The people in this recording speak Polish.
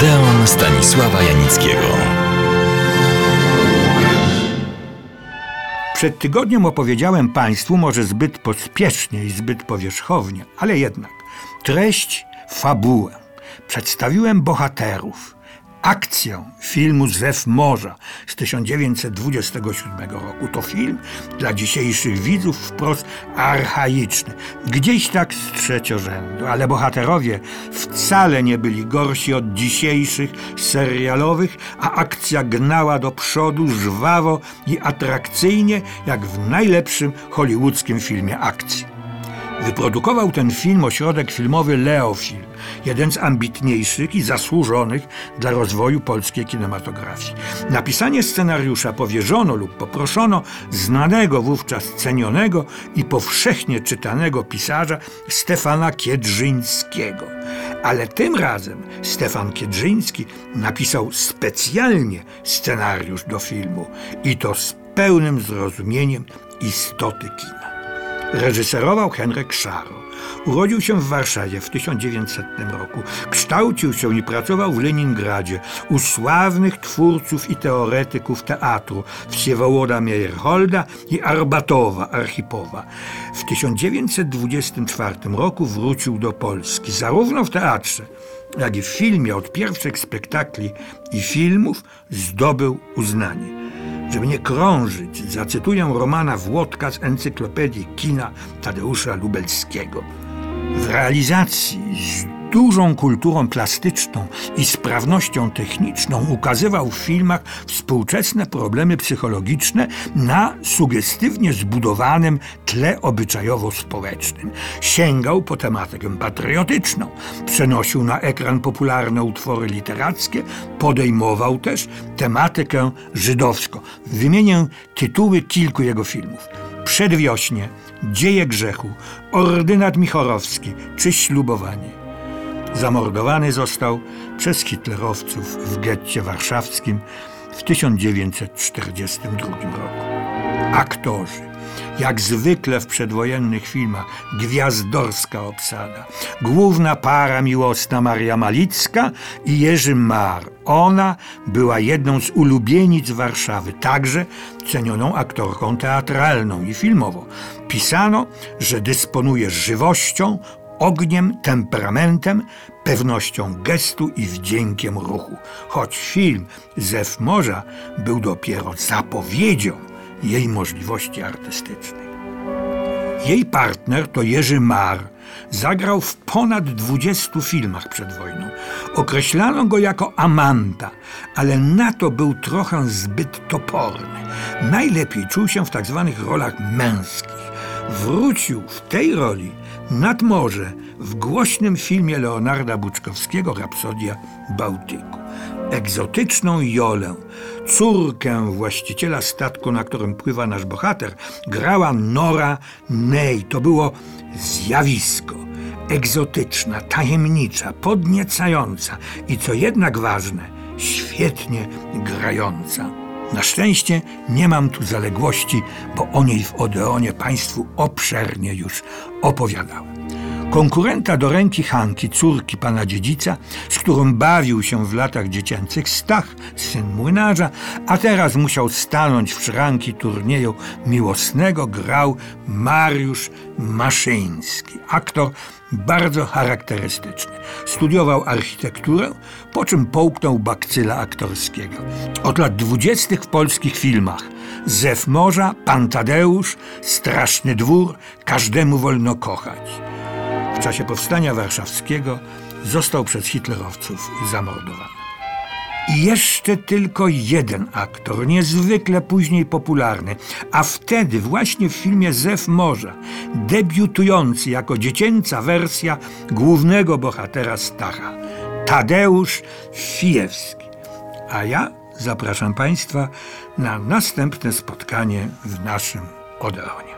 Odeon Stanisława Janickiego. Przed tygodniem opowiedziałem Państwu może zbyt pospiesznie i zbyt powierzchownie, ale jednak treść, fabułę. Przedstawiłem bohaterów, akcję filmu Zew Morza z 1927 roku. To film dla dzisiejszych widzów wprost archaiczny, gdzieś tak z trzeciorzędu, ale bohaterowie wcale nie byli gorsi od dzisiejszych serialowych, a akcja gnała do przodu żwawo i atrakcyjnie, jak w najlepszym hollywoodzkim filmie akcji. Wyprodukował ten film ośrodek filmowy Leofilm, jeden z ambitniejszych i zasłużonych dla rozwoju polskiej kinematografii. Napisanie scenariusza powierzono lub poproszono znanego wówczas cenionego i powszechnie czytanego pisarza Stefana Kiedrzyńskiego. Ale tym razem Stefan Kiedrzyński napisał specjalnie scenariusz do filmu i to z pełnym zrozumieniem istoty kina. Reżyserował Henryk Szaro. Urodził się w Warszawie w 1900 roku. Kształcił się i pracował w Leningradzie u sławnych twórców i teoretyków teatru Wsiewołoda Meyerholda i Arbatowa Archipowa. W 1924 roku wrócił do Polski, zarówno w teatrze, jak i w filmie od pierwszych spektakli i filmów zdobył uznanie. Żeby nie krążyć, zacytuję Romana Włodka z encyklopedii kina Tadeusza Lubelskiego. W realizacji dużą kulturą plastyczną i sprawnością techniczną ukazywał w filmach współczesne problemy psychologiczne na sugestywnie zbudowanym tle obyczajowo-społecznym. Sięgał po tematykę patriotyczną, przenosił na ekran popularne utwory literackie, podejmował też tematykę żydowską. Wymienię tytuły kilku jego filmów. Przedwiośnie, Dzieje grzechu, Ordynat Michorowski czy Ślubowanie. Zamordowany został przez hitlerowców w getcie warszawskim w 1942 roku. Aktorzy. Jak zwykle w przedwojennych filmach, gwiazdorska obsada. Główna para miłosna Maria Malicka i Jerzy Mar. Ona była jedną z ulubienic Warszawy, także cenioną aktorką teatralną i filmową. Pisano, że dysponuje żywością, ogniem, temperamentem, pewnością gestu i wdziękiem ruchu. Choć film Zew Morza był dopiero zapowiedzią jej możliwości artystycznych. Jej partner to Jerzy Mar. Zagrał w ponad 20 filmach przed wojną. Określano go jako amanta, ale na to był trochę zbyt toporny. Najlepiej czuł się w tak zwanych rolach męskich. Wrócił w tej roli nad morze w głośnym filmie Leonarda Buczkowskiego Rapsodia Bałtyku. Egzotyczną Jolę, córkę właściciela statku, na którym pływa nasz bohater, grała Nora Ney. To było zjawisko. Egzotyczna, tajemnicza, podniecająca i co jednak ważne, świetnie grająca. Na szczęście nie mam tu zaległości, bo o niej w Odeonie Państwu obszernie już opowiadałem. Konkurenta do ręki Hanki, córki pana dziedzica, z którą bawił się w latach dziecięcych Stach, syn młynarza, a teraz musiał stanąć w szranki turnieju miłosnego, grał Mariusz Maszyński, aktor bardzo charakterystyczny. Studiował architekturę, po czym połknął bakcyla aktorskiego. Od lat dwudziestych w polskich filmach Zew Morza, Pan Tadeusz, Straszny Dwór, Każdemu wolno kochać. W czasie powstania warszawskiego został przez hitlerowców zamordowany. I jeszcze tylko jeden aktor, niezwykle później popularny, a wtedy właśnie w filmie Zew Morza, debiutujący jako dziecięca wersja głównego bohatera Stacha, Tadeusz Fijewski. A ja zapraszam Państwa na następne spotkanie w naszym Odeonie.